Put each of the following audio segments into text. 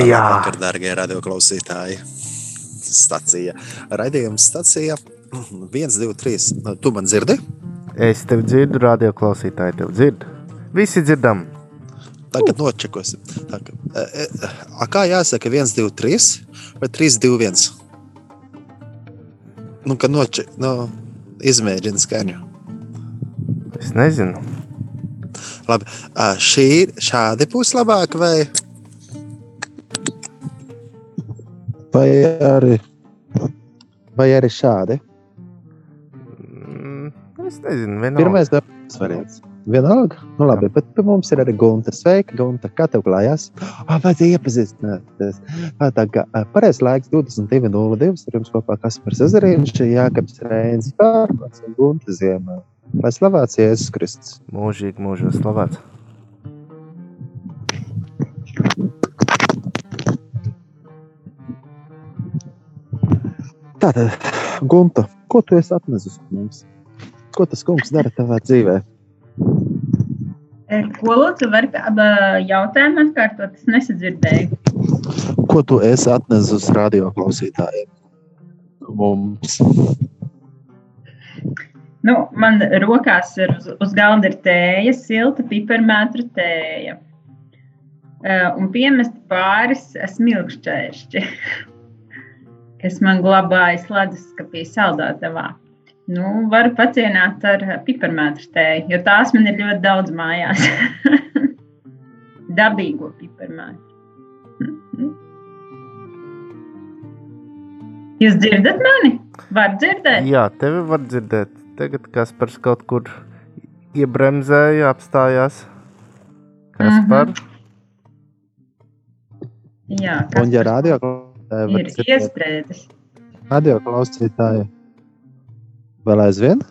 Stacijā. Vakar, darbie radioklausītāji. Stacija. Raidījums stacija 1, 2, 3. Tu man dzirdi? Es tevi dzirdu, radio klausītāji, tevi dzirdu. Visi dzirdam. Tagad nočekosim. Tā, ka, e, e, kā jāsaka 1, 2, 3 vai 3, 2, 1? Nu, kad noče, nu, izmēģina skaņu. Es nezinu. Labi, šī šādi būs labāk vai? Vai arī, vai arī šādi? Mm, Es nezinu, vienalga. Pirmais darbs variants. Vienalga, nu labi, bet pie mums ir arī Gunta. Sveika, Gunta, kā tev klājās? Ah, vajadzēja iepazīstināties. Ah, Tā kā ah, pareizais laiks 22.02. Ar jums kopā Kaspars Ezeriņš, Jākaps Reins, Pārpats un Gunta Ziemā. Lai slavēts Jēzus Kristus. Mūžīgi, mūžīgi slavēts. Tātad, Gunta, ko tu esi atnesis mums? Ko tas kungs dara tavā dzīvē? E, Ko lūdzu, var kādu jautājumu atkārtot? Es nesadzirdēju. Ko tu esi atnesis uz radio klausītājiem? Mums. Nu, man rokās ir uz, uz galda ir tēja, silta piparmētra tēja. E, Un piemest pāris smilkšķēšķi, kas man glabājas leduskapī saldētavā. Nu, varu pacienāt ar piparmētra tēju, jo tās man ir ļoti daudz mājās. Dabīgo piparmētru. Jūs dzirdat mani? Var dzirdēt? Jā, tevi var dzirdēt. Tagad Kaspars kaut kur iebremzēja, apstājās. Kaspar, Jā, Un, ja kas radio klausītāji ir iestrēdzis. radio klausītāji vēl aizvien?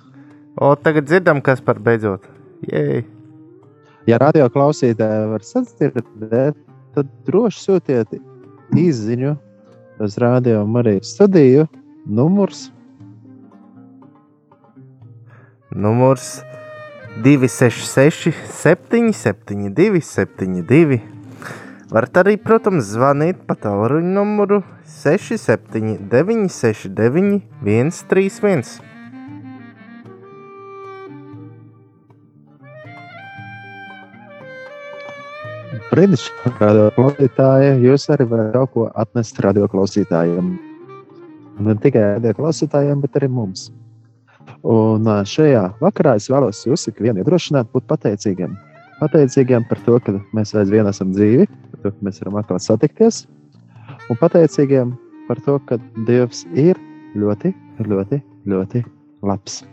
o, tagad dzirdam, Kaspar, beidzot. Jej. Ja radio klausītāji var sadzirdēt, tad droši sūtiet īsiņu uz radio Marijas studiju. Numurs Numurs 266, 772, 72. Varat arī, protams, zvanīt pa tālruņa numuru 679, 69, 131. brīnišķīgs radio klausītāji. Jūs arī varat kaut ko atnest radio klausītājiem. Un Ne tikai radio klausītājiem, bet arī mums. Un šajā vakarā es vēlos jūs ikvienu iedrošināt būt pateicīgiem. Pateicīgiem par to, ka mēs aizvien esam dzīvi, par to, ka mēs varam atkal satikties. Un pateicīgiem par to, ka Dievs ir ļoti, ļoti, ļoti labs.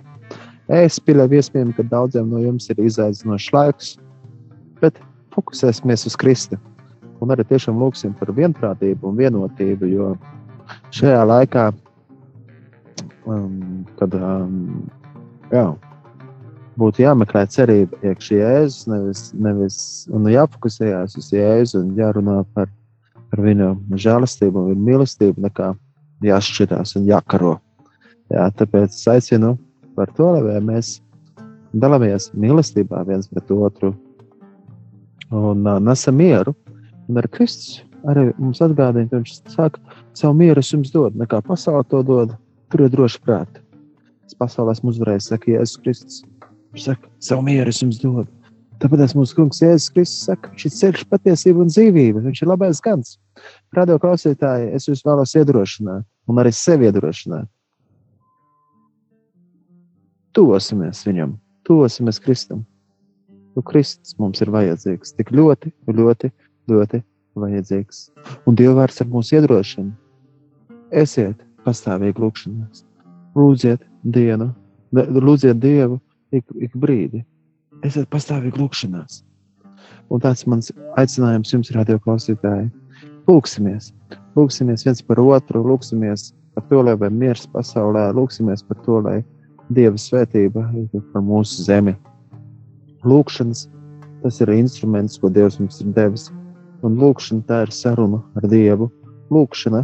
Es pieļauju, iespējams, ka daudziem no jums ir izaicinošs laiks, bet fokusēsimies uz Kristu. Un arī tiešām lūgsim par vienprātību un vienotību, jo šajā laikā, um, kad um, jā, būtu jāmeklē cerība iekšā Jēzus, nevis, nevis un jāfokusējas uz Jēzu un jārunā par, par viņa žēlastību un viņa mīlestību, nekā jāšķirās un jākaro. Jā, tāpēc es aicinu par to, lai mēs dalāmies mīlestībā viens pret otru un uh, nesam mieru. Un ar Kristus arī mums atgādina, ka viņš saka, savu mieru es jums dodu, nekā pasaule to dod. Tur ir droši prāti. Es pasaulē esmu uzvarējis, saka Jēzus Kristus. Viņš saka, savu mieru es jums dodu. Tāpēc mūsu kungs Jēzus Kristus saka, ir ceļš, patiesība un dzīvība. Viņš ir labais gans. Radio klausītāji, es jūs vēlos iedrošināt, un arī sevi iedrošināt. Tuvosimies viņam, tuvosimies Kristum. Jo Kristus mums ir vajadzīgs tik ļoti, ļoti, ļoti vajadzīgs. Un Dieva vārds ar mūsu iedrošinu. Esiet pastāvīgi lūgšanās. Lūdziet dienu, lūdziet Dievu ik, ik brīdi. Esiet pastāvīgi lūgšanās. Un tāds mans aicinājums jums, radio klausītāji. Lūksimies, lūksimies viens par otru, lūksimies par to, lai ir miers pasaulē, lūksimies par to, lai Dieva svētība par mūsu zemi. Lūkšanas tas ir instruments, ko Dievs mums ir devis. Un lūkšana tā ir saruna ar Dievu. Lūkšana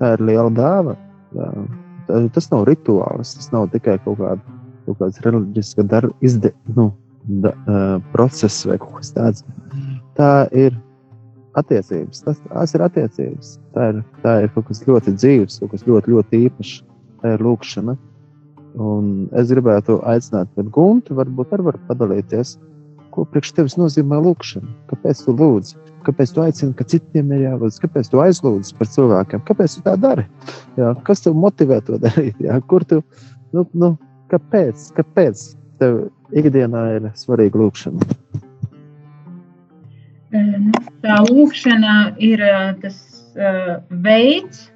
tā ir liela dāvana. Tas nav rituāls, tas nav tikai kaut kāda kaut kāds reliģisks dar, izde, nu, da, uh, process vai kaut kas tāds. Tā ir attiecības. Tas, tās ir attiecības. Tā ir, tā ir kaut kas ļoti dzīves, kaut kas ļoti, ļoti īpašs. Tā ir lūkšana. Un es gribētu aicināt, ka Gunte varbūt arī var padalīties, ko priekš tevis nozīmē lūkšana. Kāpēc tu lūdzi? Kāpēc tu aicini, ka citiem ir jālūdz? Kāpēc tu aizlūdz par cilvēkiem? Kāpēc tu tā dari? Jā, kas tev motivē to darīt? Jā, kur tu, nu, nu, kāpēc? Kāpēc tev ikdienā ir svarīga lūkšana? Tā lūkšana ir tas uh, veids,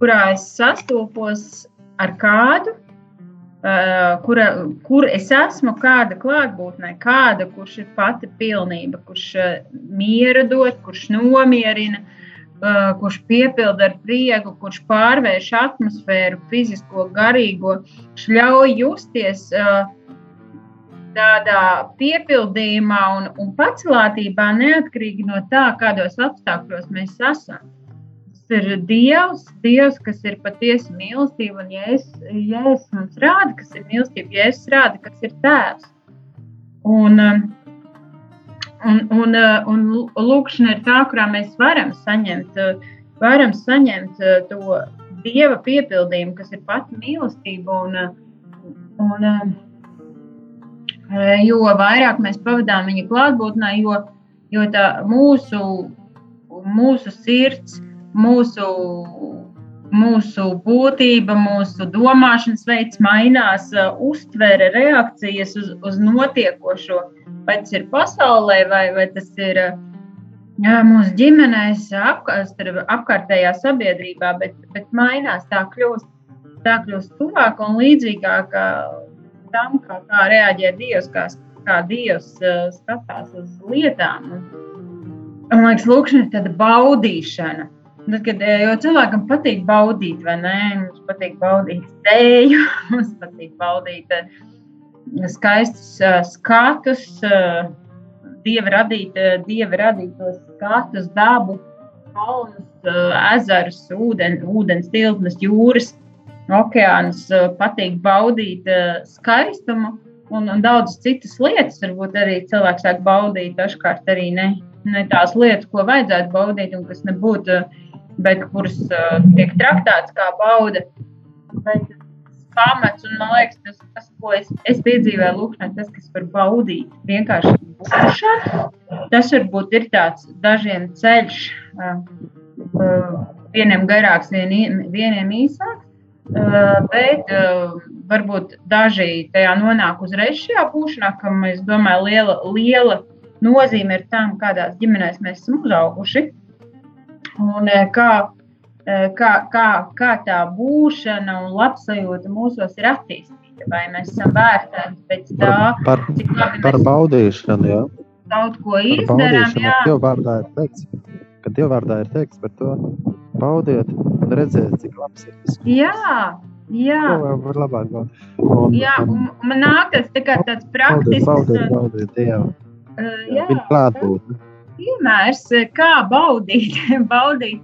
kurā es sastopos ar kādu, Uh, kura, kur es esmu, kāda klātbūtnē, kāda, kurš ir pati pilnība, kurš mieru dod, kurš nomierina, uh, kurš piepilda ar prieku, kurš pārvērš atmosfēru, fizisko, garīgo, kurš ļauj justies tādā piepildījumā un, un pacelātībā neatkarīgi no tā, kādos apstākļos mēs esam ir Dievs, Dievs, kas ir patiesi mīlestība. Un, ja es, ja es mums rāda, kas ir mīlestība, ja es rādu, kas ir tēvs. Un, um, un, un, uh, un lūkšana ir tā, kurā mēs varam saņemt, uh, varam saņemt uh, to Dieva piepildījumu, kas ir pati mīlestība. Un, un, jo vairāk mēs pavadām viņa klātbūtnē, jo, jo tā mūsu, mūsu sirds mūsu, mūsu būtība, mūsu domāšanas veids mainās, uztvere, reakcijas uz, uz notiekošo. Vai tas ir pasaulē, vai, vai tas ir uh, jā, mūsu ģimenēs, apkārt, apkārtējā sabiedrībā, bet, bet mainās tā kļūst, tā kļūst tuvāk un līdzīgāk tam, kā, kā reaģē Dievs, kā, kā Dievs uh, skatās uz lietām. Man liekas, lūkšana ir tāda baudīšana. Tad, kad, cilvēkam patīk baudīt, vai ne? Mums patīk baudīt dēļu, mums patīk baudīt eh, skaistus skatus, uh, dieva, radīt, uh, dieva radītos skatus, dabu, kalnus, ezerus, ūden, ūdens tilpnes, jūras, okeānus. Patīk baudīt skaistumu un, un daudzas citas lietas. Varbūt arī cilvēks sāk baudīt, dažkārt arī ne, ne tās lietas, ko vajadzētu baudīt un kas nebūtu. Bet kuras tiek traktētas kā bauda. Bet pamats, un man liekas, tas, tas ko es, es piedzīvoju, lūkšanā, tas, kas var baudīt vienkārši būšanu, tas varbūt ir tāds dažiem ceļš, uh, uh, vieniem garāks, vien, vieniem īsāks. Uh, bet uh, varbūt daži tajā nonāk uzreiz šajā būšanā, kam es domāju, liela, liela nozīme ir tam, kādās ģimenēs mēs esam uzauguši. Un kā, kā, kā, kā tā būšana un labsajūta mūsos ir attīstīta. Vai mēs esam vērtēti pēc tā, par, cik labi par baudīšanu, jā. kaut ko izdarām. Jā, Dieva vārdā ir teikts, ka Dieva vārdā ir teikts par to baudiet un redziet, cik labs ir tas. Jā, jā. To var labāk baudīt. Un, jā, un man nāk tas tā kā tāds praktisks. Baudiet, baudiet, baudiet Dievu. Uh, jā. Viņa klātbūtne piemērs, kā baudīt. baudīt.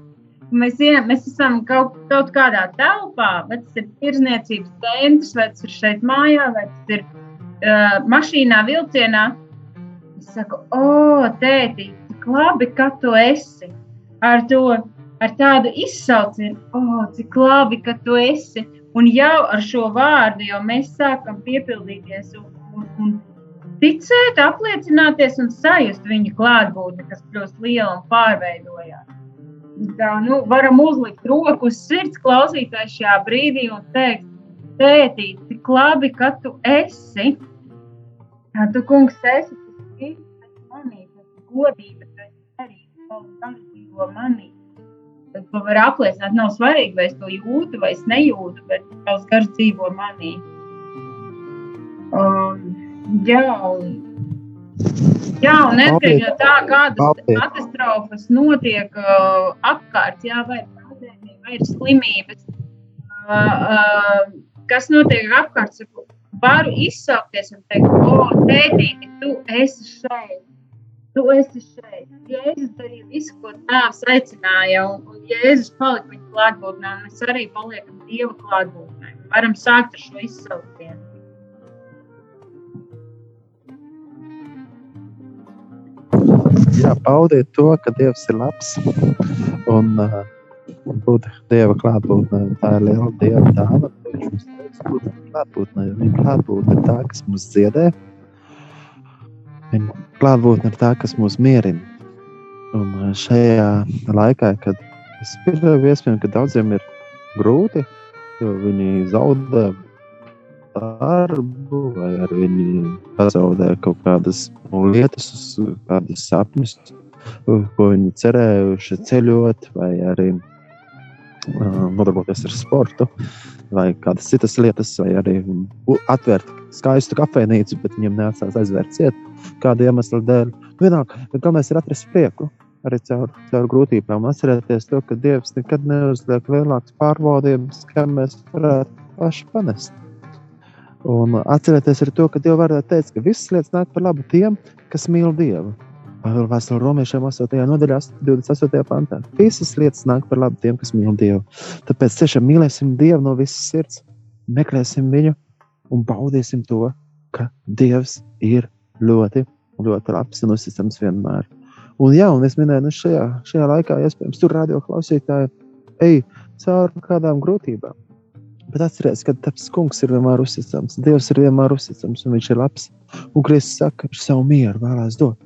Mēs, mēs esam kaut, kaut kādā telpā, vai tas ir tirzniecības centrs, vai tas ir šeit mājā, vai tas ir uh, mašīnā, vilcienā. Es saku, o, tēti, cik labi, ka tu esi. Ar, to, ar tādu izsaucienu, o, cik labi, ka tu esi. Un jau ar šo vārdu mēs sākam piepildīties un, un, un ticēt, apliecināties un sajust viņa klātbūtni, kas kļūst liela un pārveidojās. Tā, nu, varam uzlikt roku uz sirds klausītājai šajā brīdī un teikt, tētī, cik labi, ka tu esi. Tu, kungs, esi tas brīdis, kas manī, tas godība, tas arī taisnīgo manī. Tad to var apliecināt. Nav svarīgi, vai es to jūtu, vai es nejūtu, bet tavs gars dzīvo manī. Um, Jā, un, jā, un neatkarīgi no tā, kādas katastrofas notiek uh, apkārt, jā, vai, pandēmija, vai ir slimības, uh, uh, kas notiek apkārt, varu izsaukties un teikt, o, tētīti, tu esi šeit. Tu esi šeit. Jēzus darīja visu, ko tēvs aicināja, un, un Jēzus palika viņa klātbūtnē, un mēs arī paliekam Dieva klātbūtnē. Varam sākt ar šo izsaucienu. Jā, baudīt to, ka Dievs ir labs. Un, uh, būt Dieva klātbūtnē, tā ir liela Dieva dāvana. Viņš mums būt klātbūtnē. Viņa klātbūtne ir tā, kas mūs dziedē. Viņa klātbūtne ir tā, kas mūs mierina. Un šajā laikā, kad es iespējams, ka daudziem ir grūti, jo viņi zaudē darbu, vai arī viņi pazaudē kaut kādas lietas, kādas sapņus, ko viņi cerējuši ceļot, vai arī uh, nodarboties ar sportu, vai kādas citas lietas, vai arī atvērt skaistu kafejnīcu, bet viņiem neatsās aizvērt ciet kādu iemeslu dēļ. Vienalga, galvenais ir atrast prieku. Arī caur, caur grūtībām atcerēties to, ka Dievs nekad neuzliek lielākas pārbaudījumus, kā mēs varētu paši panest. Un atcerieties to, ka Dieva vārdā teica, ka visas lietas nāk par labu tiem, kas mīl Dievu. Vēsturē romiešiem 8. nodaļā, 28. pantā. Visas lietas nāk par labu tiem, kas mīl Dievu. Tāpēc tiešām mīlēsim Dievu no visas sirds, meklēsim viņu un baudīsim to, ka Dievs ir ļoti, ļoti labs un uzticams vienmēr. Un, jā, un es minēju, nu šajā, šajā laikā, iespējams, tur radio klausītāji ej cauri kādām grūtībām. Bet atcerieties, ka tas kungs ir vienmēr uzticams. Dievs ir vienmēr uzticams un viņš ir labs. Un Kristus saka, ka viņš savu mieru vēlēs dot.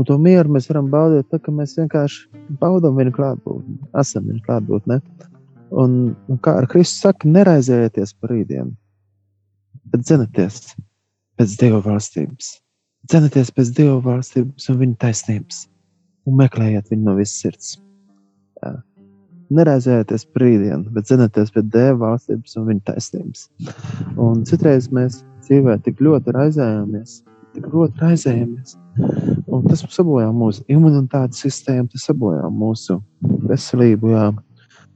Un to mieru mēs varam baudīt, tā, ka mēs vienkārši baudām viņa klātbūtni, esam viņa klātbūtnē. Un, un kā ar Kristus saka, neraizējieties par rītdienu, bet dzenieties pēc Dieva valstības. Dzenieties pēc Dieva valstības un viņa taisnības un meklējiet viņu no visas sirds. Jā neraizējieties par rītdienu, bet zinieties pie Dieva valstības un viņa taisnības. Un citreiz mēs dzīvē tik ļoti raizējamies, tik ļoti raizējamies. Un tas sabojā mūsu imunitātes sistēmu, tas sabojā mūsu veselību, jā,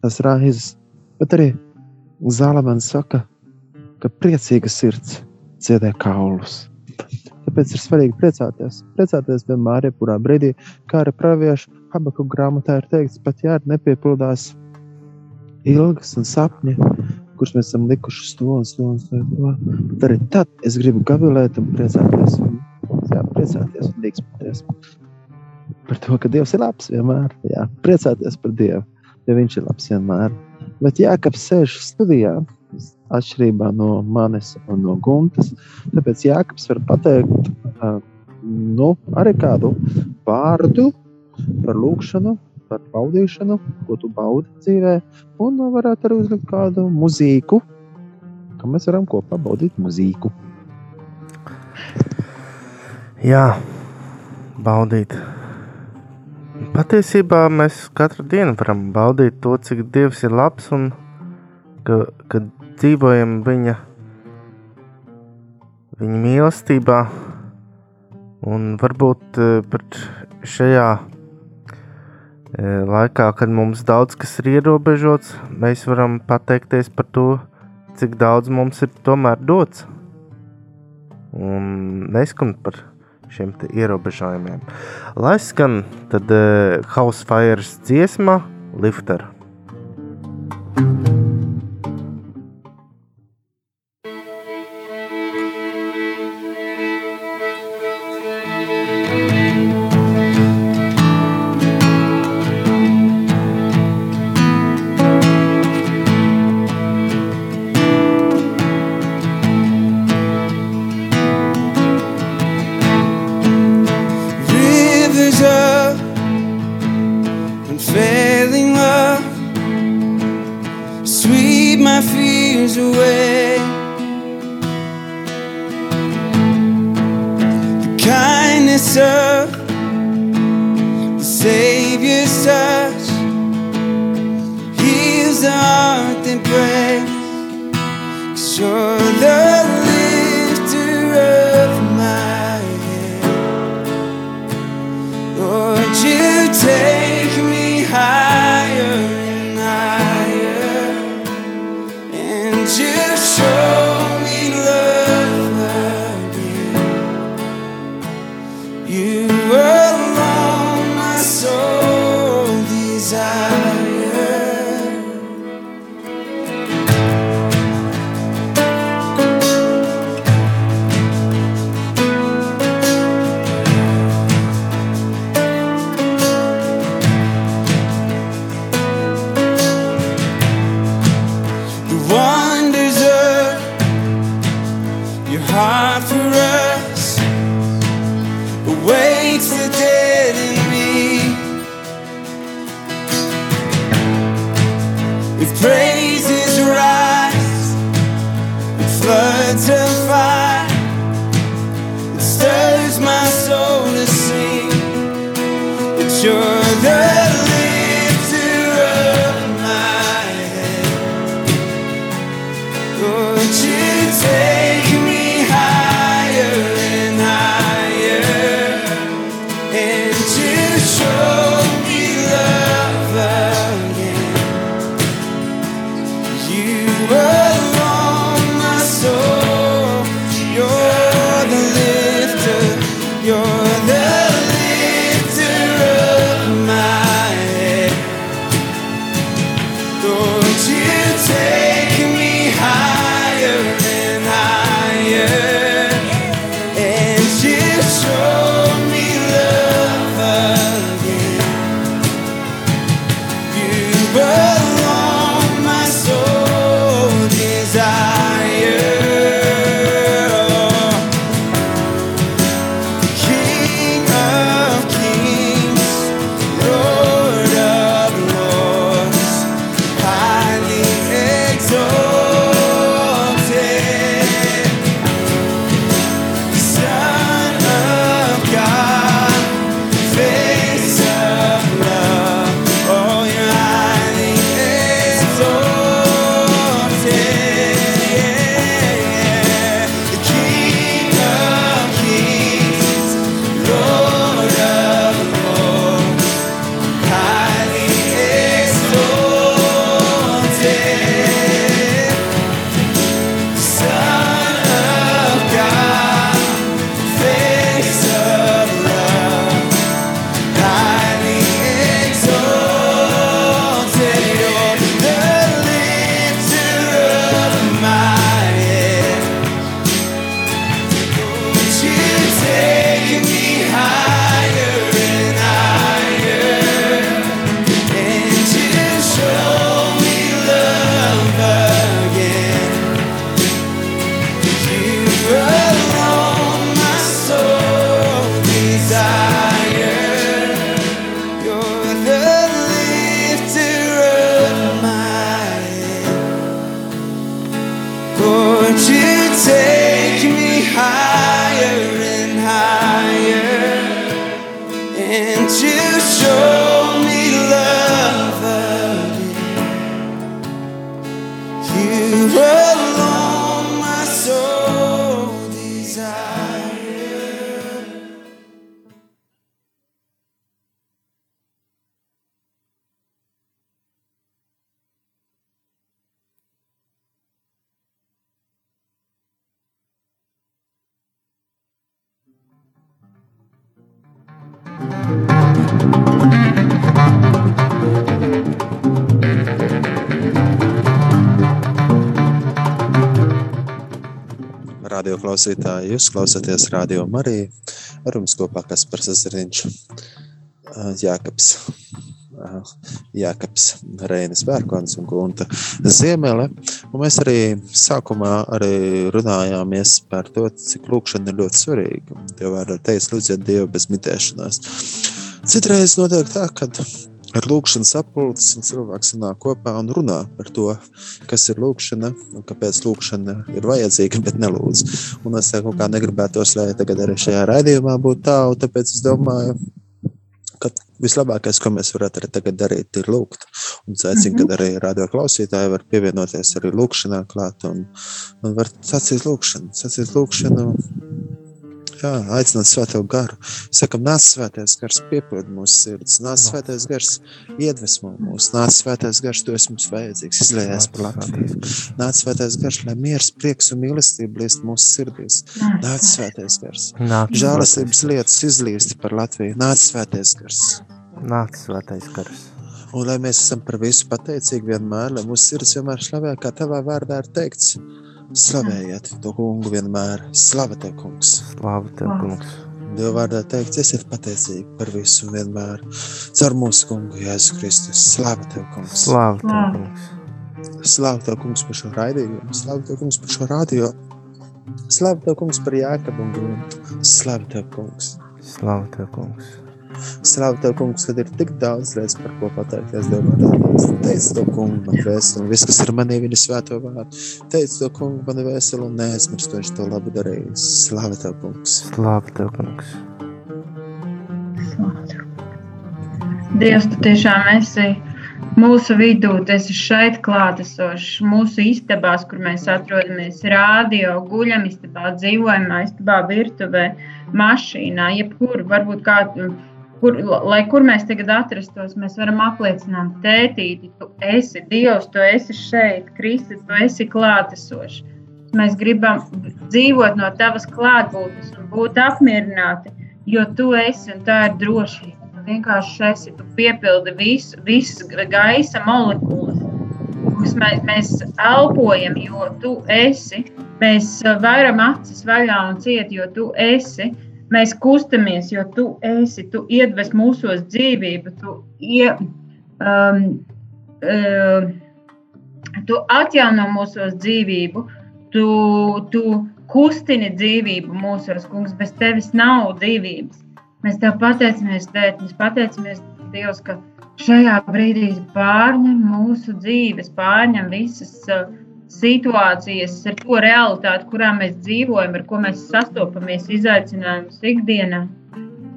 tas raizes. Bet arī Zālamans saka, ka priecīga sirds dziedē kaulus. Tāpēc ir svarīgi priecāties. Priecāties vienmēr, jebkurā brīdī, kā arī praviešu Habaku grāmatā ir teikts, pat ja nepiepildās ilgas un sapņi, kurus mēs esam likuši to un to. Tad arī tad es gribu gavilēt un priecāties. Jā, priecāties un līdzpēties. Par to, ka Dievs ir labs vienmēr. Jā, priecāties par Dievu, jo Viņš ir labs vienmēr. Bet Jākaps sēž studijā, atšķirībā no manis un no Guntas. Tāpēc Jākaps var pateikt uh, nu, arī kādu vārdu, par lūkšanu, par baudīšanu, ko tu baudi dzīvē, un varētu arī uzlikt kādu mūzīku, ka mēs varam kopā baudīt mūzīku. Jā, baudīt. Patiesībā mēs katru dienu varam baudīt to, cik Dievs ir labs un ka, ka dzīvojam viņa, viņa mīlestībā. Un varbūt eh, pat šajā laikā, kad mums daudz kas ir ierobežots, mēs varam pateikties par to, cik daudz mums ir tomēr dots. Un neskumt par šiem ierobežojumiem. Lai skan tad uh, House Fires dziesma Lifter. Fire, it stirs my soul to sing. That you're Radio klausītāji, jūs klausāties Radio Mariju. Ar jums kopā Kaspars Zariņš, Jākaps, ā, Jākaps Reinis Vērkons un Gunta Ziemele. Un mēs arī sākumā arī runājāmies par to, cik lūkšana ir ļoti svarīga. Tev vārdā teica, lūdziet Dievu bez mitēšanās. Citreiz notiek tā, ka ar lūkšanu sapulces un cilvēks sanāk kopā un runā par to, kas ir lūkšana un kāpēc lūkšana ir vajadzīga, bet nelūdz. Un es kaut kā negribētos, lai tagad arī šajā raidījumā būtu tā, un tāpēc es domāju, ka vislabākais, ko mēs varētu arī tagad darīt, ir lūgt. Un es aicinu, Mhm. kad arī radio klausītāji var pievienoties arī lūkšanā klāt un, un var sacīt lūkšanu, sacīt lūkšanu. Jā, aicināt svēto garu. Sakam, nāc svētais gars, piepildi mūsu sirds. Nāc svētais gars, iedvesmo mūs. Nāc svētais gars, tu esi mums vajadzīgs. Izlējies par Latviju. Nāc svētais gars, lai miers, prieks un mīlestība liest mūsu sirdīs. Nāc svētais gars. Nāc, Žēlastības lietas izlīsti par Latviju. Nāc svētais gars. Nāc, svētais gars. Un lai mēs esam par visu pateicīgi vienmēr, lai mūsu sirds vienmēr slavē, kā tavā vārdā ir teikts. Slavējiet to kungu vienmēr. Slava tev, kungs! Slāva tev, kungs. Dieva vārdā teikts, esiet pateicīgi par visu vienmēr. Caur mūsu kungu Jēzu Kristus. Slava tev, kungs! Slāva tev, kungs. Slava tev, kungs, par šo raidījumu. Slava tev, kungs, par šo radio. Slavu tev, kungs, par Jāekabu un Guntu. Slavu tev, kungs. Slavu tev, kungs. Slavu tev, kungs, kad ir tik daudz lietas, par ko pateikties Dievam. Teic to, kungu, man vēstuli, un viss, kas ir manī, viņa svēto vārdu. Teic to, kungu, man vēstuli, un neaizmirst, ka viņš to labu darījis. Slavu tev, kungs. Slavu tev, kungs. Dievs, tu tiešām esi mūsu vidū, tu esi šeit klātesošs, mūsu istabās, kur mēs atrodamies, rādio, guļam istabā, dzīvojamā istabā, virtuvē, mašīnā, jebkur, varbūt kādu. Kur, lai kur mēs tagad atrastos, mēs varam apliecināt, tētīti, tu esi Dievs, tu esi šeit, Kristus, tu esi klātesošs. Mēs gribam dzīvot no tavas klātbūtnes un būt apmierināti, jo tu esi un tā ir drošība. Tu vienkārši esi, tu piepildi visu, visas gaisa molekulas. Mēs, mēs elpojam, jo tu esi. Mēs varam acis vaļā un ciet, jo tu esi. Mēs kustamies, jo tu esi. Tu iedves mūsos dzīvību, tu, ie, um, um, tu atjauno mūsos dzīvību, tu, tu kustini dzīvību mūsos, kungs. Bez tevis nav dzīvības. Mēs tev pateicamies, Tēt, mēs pateicamies, Dievs, ka šajā brīdī pārņem mūsu dzīves, pārņem visas uh, situācijas, ar to realitāti, kurā mēs dzīvojam, ar ko mēs sastopamies, izaicinājumus ikdienā.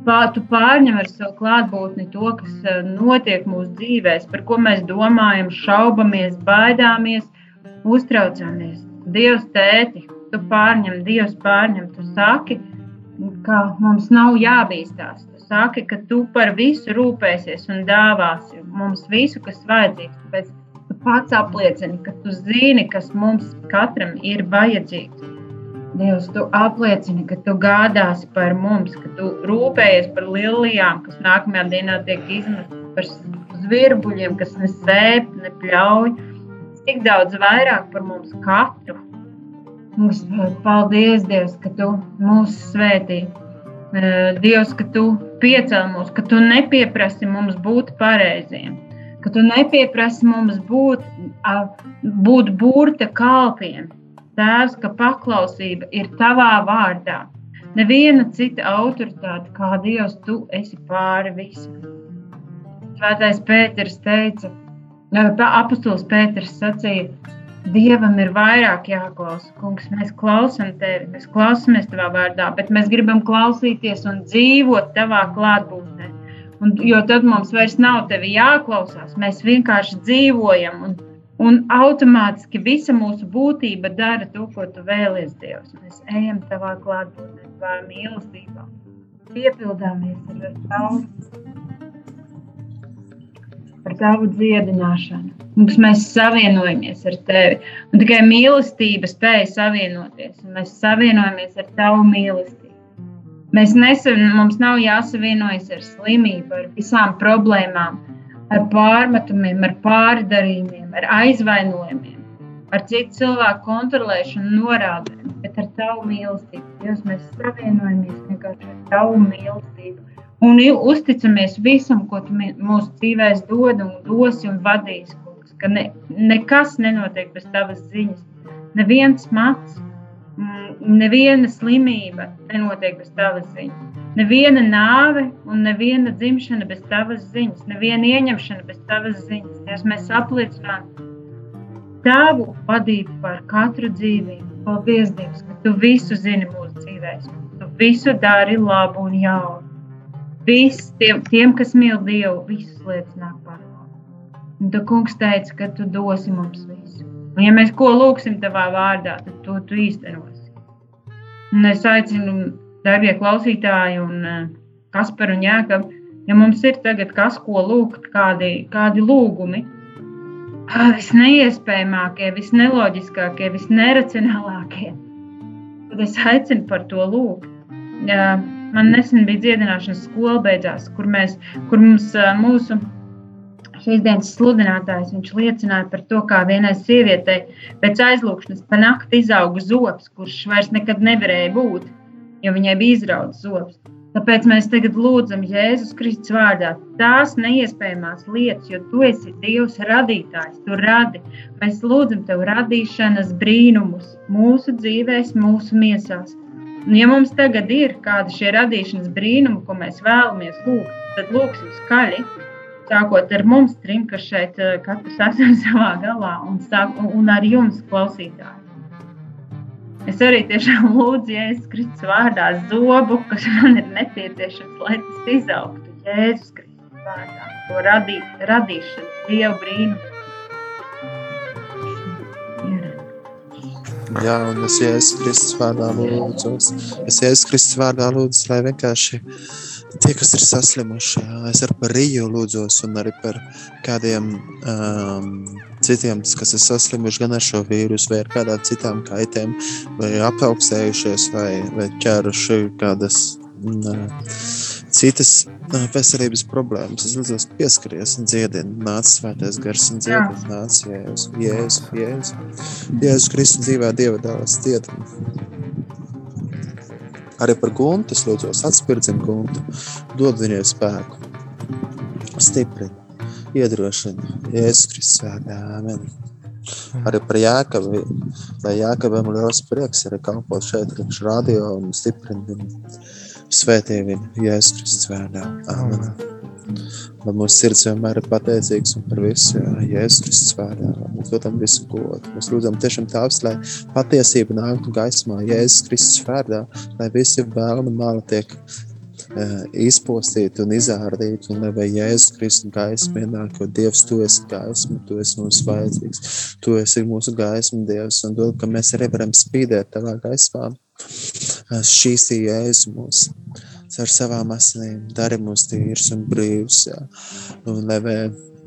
Pār, tu pārņem ar savu klātbūtni to, kas uh, notiek mūsu dzīvēs, par ko mēs domājam, šaubamies, baidāmies, uztraucamies. Dievs, tēti, tu pārņem, Dievs pārņem, tu saki, ka mums nav jābīstās. Tu saki, ka tu par visu rūpēsies un dāvāsi mums visu, kas vajadzīgs. Tāpēc pats apliecini, ka tu zini, kas mums katram ir vajadzīgs. Dievs, tu apliecini, ka tu gādāsi par mums, ka tu rūpējies par lielijām, kas nākamajā dienā tiek izmestas, par zvirbuļiem, kas nesēp, nepļauj. Tik daudz vairāk par mums katru. Mums paldies, Dievs, ka Tu mūs svētī. Dievs, ka Tu piecēl mūs, ka Tu nepieprasi mums būt pareiziem, ka Tu nepieprasi mums būt, būt burta kalpiem. Tēvs, ka paklausība ir Tavā vārdā. Neviena cita autoritāte kā Dievs, Tu esi pāri visam. Svētais Pēters teica, apustulis Pēters sacīja, Dievam ir vairāk jāklausa. Kungs, mēs klausām tevi, mēs klausāmies tavā vārdā, bet mēs gribam klausīties un dzīvot tavā klātbūtnē. Un, jo tad mums vairs nav tevi jāklausās. Mēs vienkārši dzīvojam, un, un automātiski visa mūsu būtība dara to, ko tu vēlies, Dievs. Mēs ejam tavā klātbūtnē, tavā mīlestībā. Piepildāmies ar tavu par tavu dziedināšanu. Mums mēs savienojamies ar tevi. Un tikai mīlestība spēja savienoties. Mēs savienojamies ar tavu mīlestību. Mēs nesam, mums nav jāsavienojas ar slimību, ar visām problēmām, ar pārmetumiem, ar pārdarījumiem, ar aizvainojumiem, ar citu cilvēku kontrolēšanu, norādēm, bet ar tavu mīlestību. Dievs, mēs savienojamies vienkārši ar tavu mīlestību un uzticamies visam, ko tu mūsu dzīvēs dod un dosi un vadīsi. Kungs, ka ne, nekas nenotiek bez tavas ziņas. Neviens mats, neviena slimība nenotiek bez tavas ziņas. Neviena nāve un neviena dzimšana bez tavas ziņas, neviena ieņemšana bez tavas ziņas. Tās mēs apliecinām tavu vadību par katru dzīvību. Paldies, Dievs, ka tu visu zini mūsu dzīvēm. Tu visu dari labu un jaunu. Viss, tiem, tiem, kas mīl Dievu, visas lietas nāk par labu. Un tad kungs teica, ka tu dosi mums visu. Un ja mēs ko lūgsim tavā vārdā, tad to tu īstenosi. Un es aicinu, darbie klausītāji, un uh, Kasparu un Jākabu, ja mums ir tagad kas, ko lūgt, kādi, kādi lūgumi, visneiespējamākie, visneloģiskākie, visneracionālākie, tad es aicinu par to lūgt. Man nesen bija dziedināšanas skola beidzās, kur, mēs, kur mums, mūsu šīs dienas sludinātājs liecināja par to, kā vienai sievietei pēc aizlūgšanas pa nakti izauga zobs, kurš vairs nekad nevarēja būt, jo viņai bija izrauts zobs. Tāpēc mēs tagad lūdzam Jēzus Kristus vārdā tās neiespējamās lietas, jo tu esi Dievs radītājs, tu radi. Mēs lūdzam tev radīšanas brīnumus mūsu dzīvēs, mūsu miesās. Un, ja mums tagad ir kādi šie radīšanas brīnumi, ko mēs vēlamies lūgt, tad lūgsim skaļi. Sākot ar mums trim, kas šeit eh, katrs esam savā galā, un, sāk, un ar jums, klausītāji. Es arī tiešām lūdzu, Jēzus Kristus vārdā, zobu, kas man ir nepieciešams, lai tas izaugtu Jēzus Kristus vārdā. To radīt, radīšanu, Dievu brīnumu. Jā, un es Jēzus Kristus vārdā lūdzu. Es Jēzus Kristus vārdā lūdzu, lai vienkārši tie, kas ir saslimuši, es arī par Riju lūdzos un arī par kādiem um, citiem, kas ir saslimuši gan ar šo vīrusu, vai ar kādām citām kaitēm, vai apaugstējušies, vai, vai ķēruši kādas m, citas veselības problēmas. Es lūdzu, pieskaries un dziedini, nāc svētais gars un dziedini, nāc Jēzus, Jēzus, Jēzus. Jēzus Kristus dzīvē Dieva dēls dziedini. Arī par guntu es lūdzu, atspirdzim guntu, dod viņai spēku, stiprini iedrošina Jēzus Kristus vārdā. Amen. Arī par Jākabu, lai Jākabam liels prieks arī kalpot šeit, viņš radio un stiprina viņu, svētī viņu Jēzus Kristus vārdā. Amen. Lai mūsu sirds vienmēr ir pateicīgs un par visu Jēzus Kristus vārdā. Mēs dodam visu godu. Mēs lūdzam tiešām tāvs, lai patiesība nāktu gaismā Jēzus Kristus vārdā, lai visi vēlmi mala tiek izpostīt un izārdīt, un lai Jēzus Kristus gaisma ienāk, jo Dievs, Tu esi gaisma, Tu esi mums vajadzīgs, Tu esi mūsu gaisma, Dievs, un dod, ka mēs arī varam spīdēt Tavā gaismā. Šīs ir Jēzus mūs ar savām asinīm, dari mūs tīrs un brīvs, jā. Un lai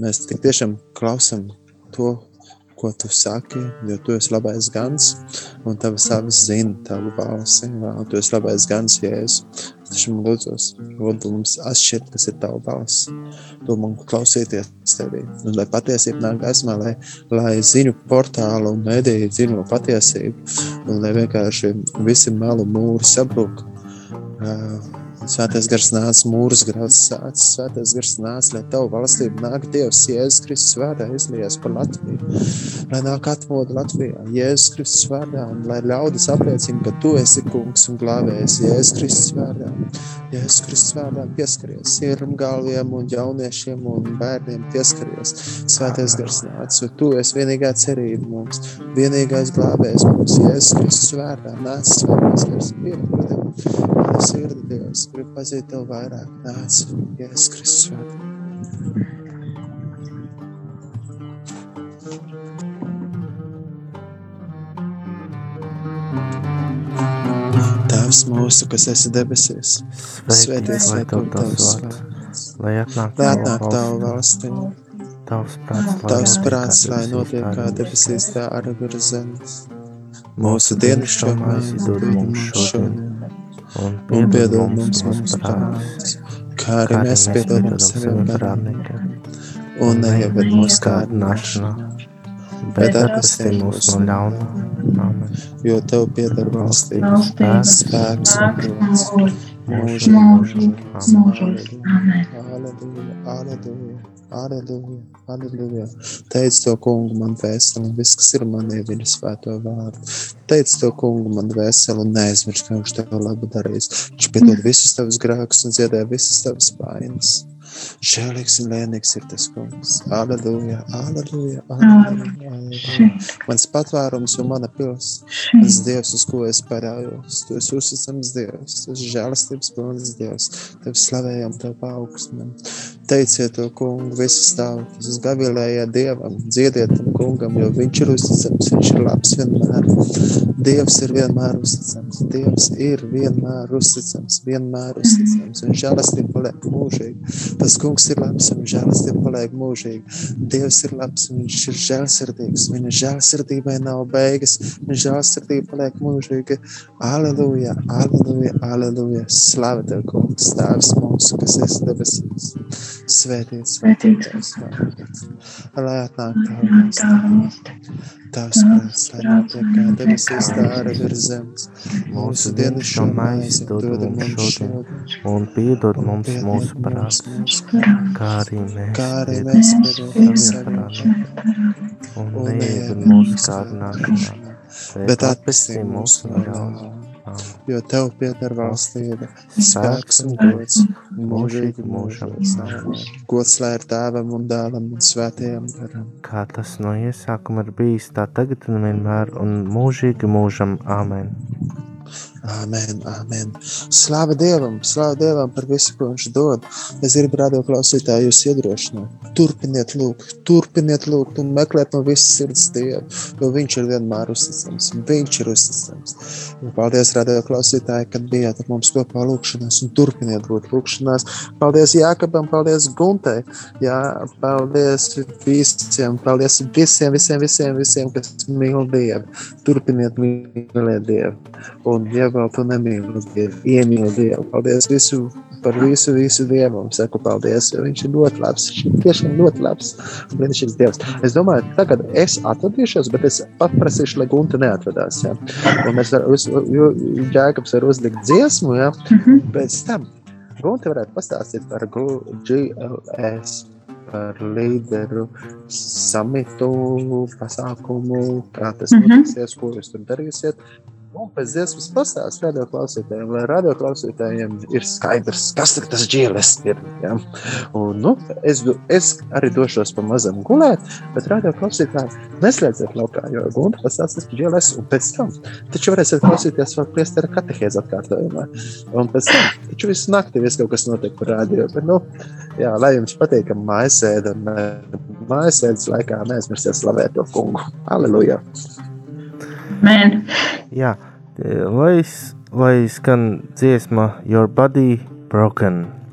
mēs tik tiešām klausam to, ko tu saki, jo tu esi labais gans, un tavas savas zina tavu balsi, un tu esi labais gans, Jēzu. Es tiešām lūdzos, lūdzu mums atšķirt, kas ir tava balss, to man klausīties tevī, un lai patiesība nāk gaismā, lai, lai ziņu portālu un mediju zinu patiesību, un lai vienkārši visi melu mūri sabrūk, uh, Svētais gars nāca, mūrs grauds sācis, svētais gars nāca, lai tavu valstību nāk Dievs, Jēzus Kristus vārdā izlies par Latviju, lai nāk atmoda Latvijā, Jēzus Kristus vārdā, un lai ļaudis apliecina, ka tu esi kungs un glāvējs, Jēzus Kristus vārdā, Jēzus Kristus vārdā pieskaries sirmgalviem un jauniešiem un bērniem pieskaries, svētais gars nāca, jo tu esi vienīgā cerība mums, vienīgais glāvējs mums, Jēzus Kristus vārdā, nāc svētais gars, mana sirdi Dievs, grib pazīt Tev vairāk. Nāc, Jēzus Kristus vārdā. Tēvs mūsu, kas esi debesīs, svētīts lai top tavs vārds, lai atnāk tavu valstīm, tavs prāts, tavs prāts, lai notiek kā debesīs, tā arī virs zemes. Mūsu dienascho maizi dod mums šodien, un piedod mums mums parādus, kā arī mēs piedodam saviem parādniekiem. Un neieved mūsu kārdināšanā, bet atpestī mūs no ļaunā. Jo Tev pieder valstība, spēks un gods. Mūžīgi, mūžīgi. Aleluja, aleluja, aleluja, aleluja. Teic to kungu man vēstuli, un viss, kas ir manī, viņa svēto vārdu. Teic to kungu man vēstuli, un neaizmirst, ka viņš tev labu darīs. Viņš piedod visus tavus grēkus un dziedē visas tavas vainas. Žēlīgs un lēnīgs ir tas kungs. Aleluja, aleluja, aleluja. Mans patvērums un mana pils. Mans Dievs, uz ko es parājos. Tu esi uzticams Dievs. Tu esi žēlastības pilns Dievs. Tev slavējam, tev paaugstam. Teiciet to kungu visas tautas. Uz gavilējiet Dievam. Dziediet tam kungam, jo viņš ir uzticams. Viņš ir labs vienmēr. Dievs ir vienmēr uzticams. Dievs ir vienmēr uzticams. Vienmēr uzticams. Un žēlastība paliek mūžīgi. Tas kungs ir labs un žēlastība paliek mūžīgi. Dievs ir labs un viņš ir žēlsirdīgs. Viņa žēlsirdībai nav beigas. Viņa žēlsirdība paliek mūžīga. Aleluja, aleluja, aleluja. Slava tev, kungs, tēvs mūsu, kas esi debesīs. Svētīts, svētīts, svētīts. Lai atnāk tā Tavs prāts, lai kā debesīs, tā arī virs zemes. Mūsu dienas šo maizi dod mums šodien, un piedod mums mūsu parādus, mūsu kā arī mēs kā arī mēs piedodam parādiem. Un neieved mūsu mūsu kārdināšanā, bet atpestī mūs no ļauna. Jo tev pieder valstība, Spēks un gods, mūžīgi mūžam. Gods lai ir tēvam un dēlam un svētajam garam. Kā tas no iesākuma ir bijis, tā tagad un vienmēr, un mūžīgi mūžam. Āmen. Amen, amen. Slāva Dievam, slāva Dievam par visu, ko Viņš dod. Es gribu radio klausītāju jūs iedrošināt. Turpiniet lūgt, turpiniet lūgt un meklēt no visas sirds Dievu, jo Viņš ir vienmēr uzticams. Viņš ir uzticams. Un paldies, radio klausītāji, kad bijāt ar mums kopā lūkšanās un turpiniet būt lūkšanās. Paldies Jākabam, paldies Guntai. Jā, paldies visiem, paldies visiem, visiem, visiem, visiem kas mīl Dievu. Turpiniet mīlēt Dievu. Un, ja vēl tu nemīli Dievu, iemīli Dievu. Paldies visu, par visu, visu Dievam. Saku paldies, viņš ir ļoti labs. Tiešām ļoti labs un brīnišķīgs Dievs. Es domāju, tagad es atvadīšos, bet es paprasīšu, lai Gunta neatvadās. Ja? Un mēs varam, jo Jēkabs var uzlikt dziesmu, ja? pēc tam Gunta varētu pastāstīt par GLS par līderu samitu pasākumu, kā tas Mhm. notiksies, ko jūs tur darīsiet. Un pēc dziesmas pastāstīs radioklausītājiem, lai radioklausītājiem ir skaidrs, kas tad tas ir. Ja? Un, nu, es, es arī došos pa mazam gulēt, bet radioklausītāji neslēdziet laukā, jo Gunta pastāstīs par ģēles, un pēc tam taču varēsiet klausīties vēl priestera katehēza atkārtojumā. Un pēc tam taču visu nakti viss kaut kas notiek par radio. Bet, nu, jā, lai jums patīkam mājasēde, un mājasēdes laikā neaizmirstiet slavēt to kungu. Aleluja! Man. Jā, lai, lai skan dziesma Your Body Broken.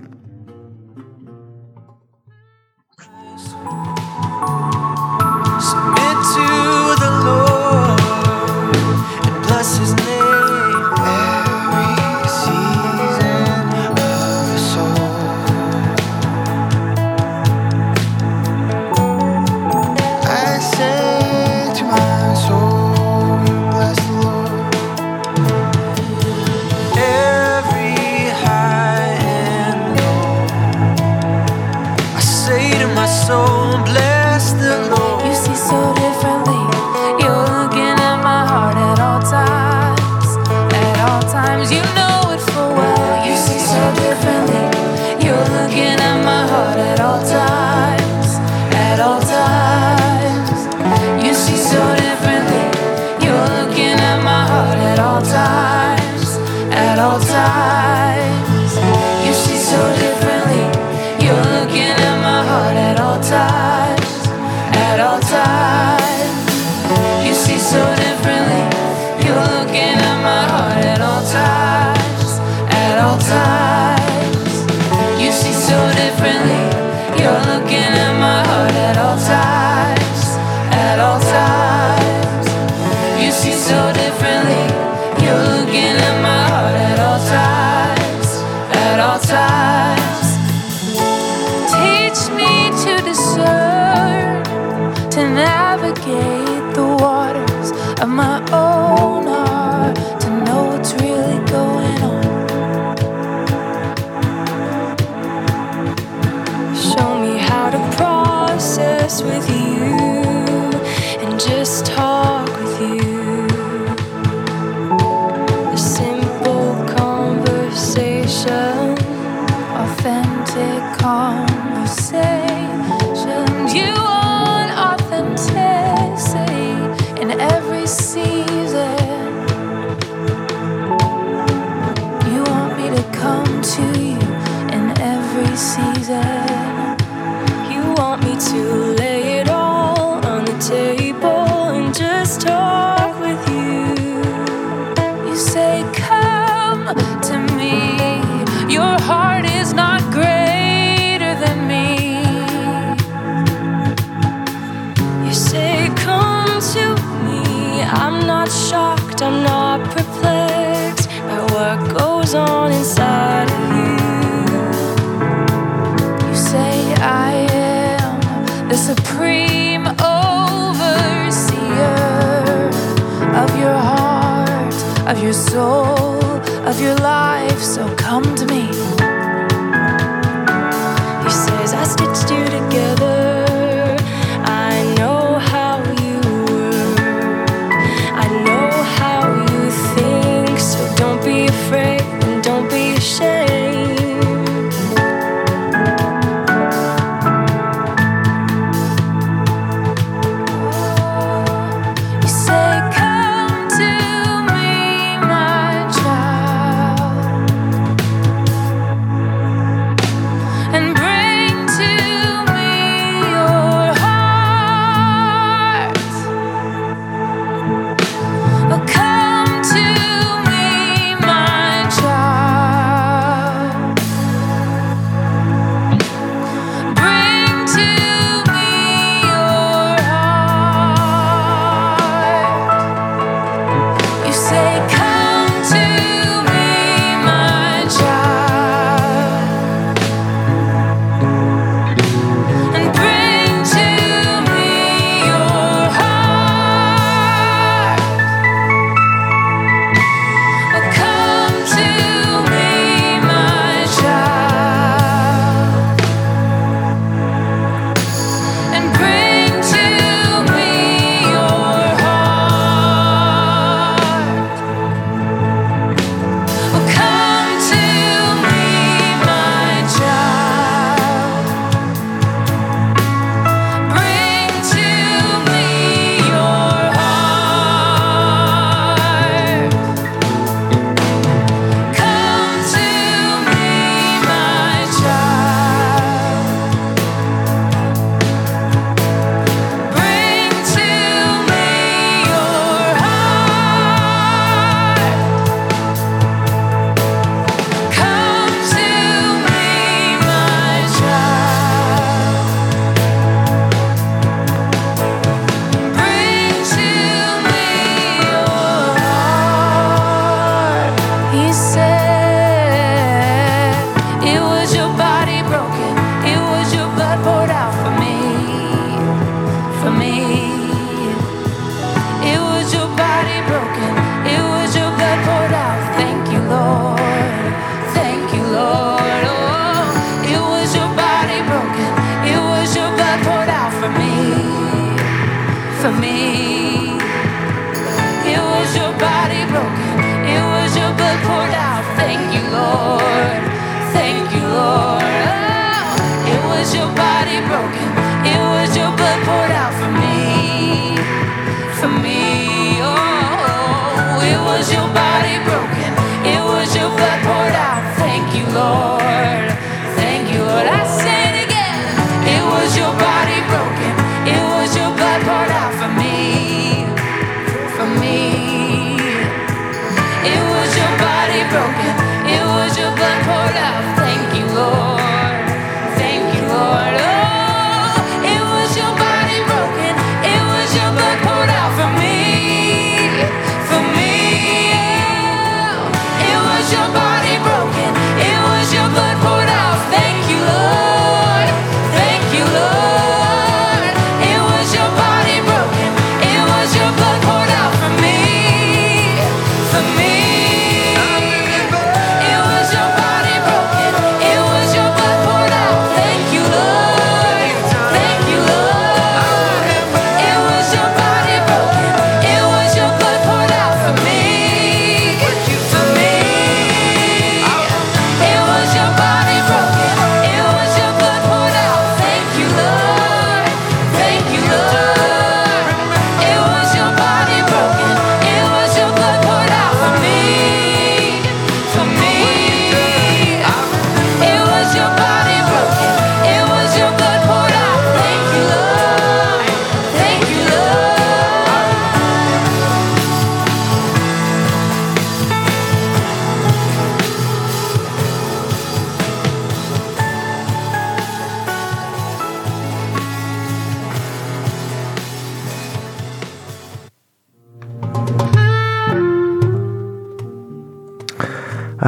Of your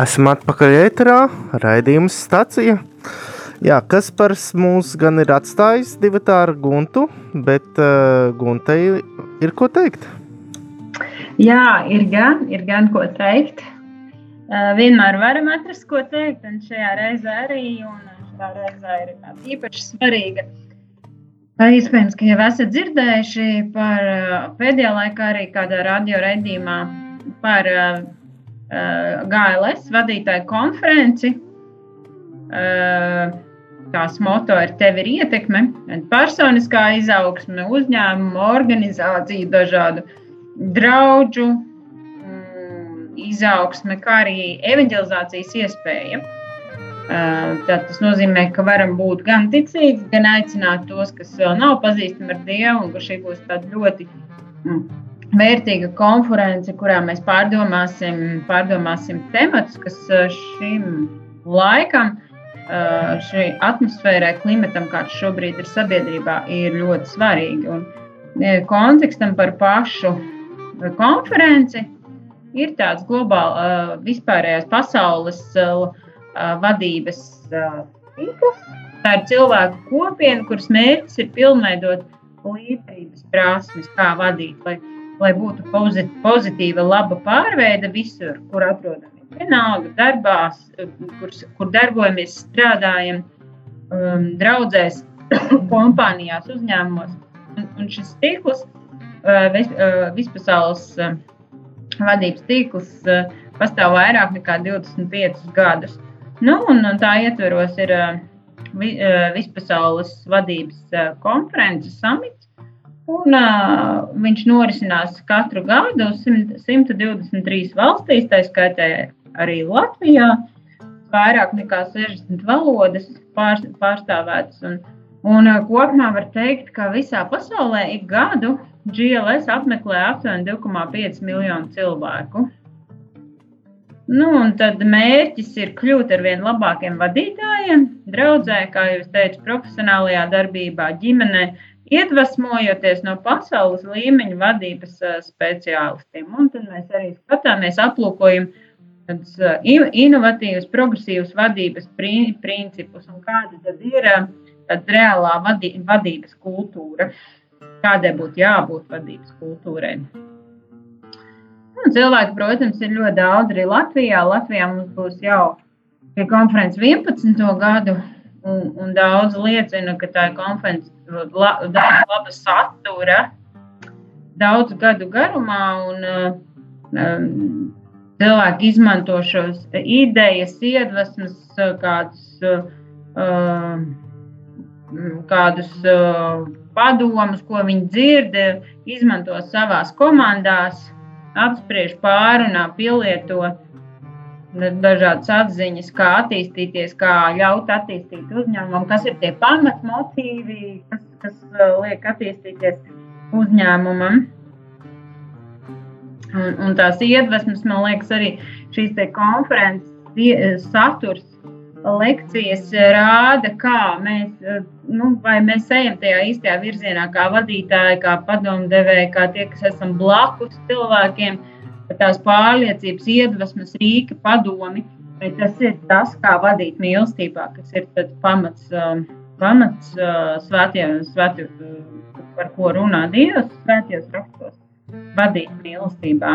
Esam atpakaļ ēterā, raidījums stacija. Jā, Kaspars mūs gan ir atstājis divi tā ar Guntu, bet uh, Guntai ir ko teikt. Jā, ir gan, ir gan ko teikt. Uh, vienmēr varam atrast, ko teikt, un šajā reizē arī. Un šajā reizē ir tāda īpaši svarīga. Iespējams, ka jau esat dzirdējuši par uh, pēdējā laikā arī kādā radio raidījumā par uh, GLS vadītāju konferenci. Uh, tās moto ir tev ir ietekme, personiskā izaugsme, uzņēmuma, organizācija, dažādu draugu mm, izaugsme, kā arī evanģelizācijas iespēja. Uh, tad tas nozīmē, ka varam būt gan ticīgi, gan aicināt tos, kas vēl nav pazīstami ar Dievu, un ka šī būs tāda ļoti mm, vērtīga konference, kurā mēs pārdomāsim, pārdomāsim tematus, kas šim laikam, šai atmosfērai, klimatam, kāds šobrīd ir sabiedrībā, ir ļoti svarīgi. Un kontekstam par pašu konferenci ir tāds globāls, vispārējās pasaules vadības tīkls. Tā ir cilvēku kopiena, kuras mērķis ir pilnveidot līderības prasmes, kā vadīt, lai, lai būtu pozitīva, laba pārveide visur, kur atrodamies. Vienalga, darbās, kur, kur darbojamies, strādājam, um, draudzēs, kompānijās, uzņēmumos. Un, un šis tīkls, uh, vis, uh, vispasaules uh, vadības tīkls, uh, pastāv vairāk nekā 25 gadus. Nu, un, un tā ietveros ir uh, vi, uh, vispasaules vadības uh, konferences samits. Un, uh, viņš norisinās katru gadu 100, 123 valstīs, tā skaitā arī Latvijā. Vairāk nekā 60 valodas pār, pārstāvētas. Un, un uh, kopumā var teikt, ka visā pasaulē ik gadu GLS apmeklē aptuveni 2,5 miljonu cilvēku. Nu, tad mērķis ir kļūt par vien labākiem vadītājiem, draudzē, kā jau teicu, profesionālajā darbībā, ģimenē, iedvesmojoties no pasaules līmeņa vadības uh, speciālistiem. Un tad mēs arī skatāmies, aplūkojam tādus uh, inovatīvus, progresīvus vadības principus un kāda tad ir uh, tāda reālā vadī, vadības kultūra, kādai būtu jābūt vadības kultūrai. Un cilvēki, protams, ir ļoti daudz arī Latvijā. Latvijā mums būs jau pie konferences 11. gadu, un, un daudz liecina, ka tā ir konference la, daudz laba satura daudz gadu garumā. Un, um, cilvēki izmanto šos idejas, iedvesmas, kādus, uh, kādus uh, padomus, ko viņi dzird, izmanto savās komandās, apspriež, pārunā, pielieto dažādas atziņas, kā attīstīties, kā ļaut attīstīt uzņēmumu, kas ir tie pamatmotīvi, kas, kas uh, liek attīstīties uzņēmumam. Un, un tās iedvesmas, man liekas, arī šīs konferences saturs, lekcijas rāda, kā mēs, nu, mēs ejam tajā īstajā virzienā, kā vadītāji, kā padomdevēji, kā tie, kas esam blakus cilvēkiem, tās pārliecības, iedvesmas, rīka, padomi. Tas ir tas, kā vadīt mīlestībā, kas ir pamats, pamats svētiem, svētiem, par ko runā Dievs svētajos rakstos vadīt mīlestībā.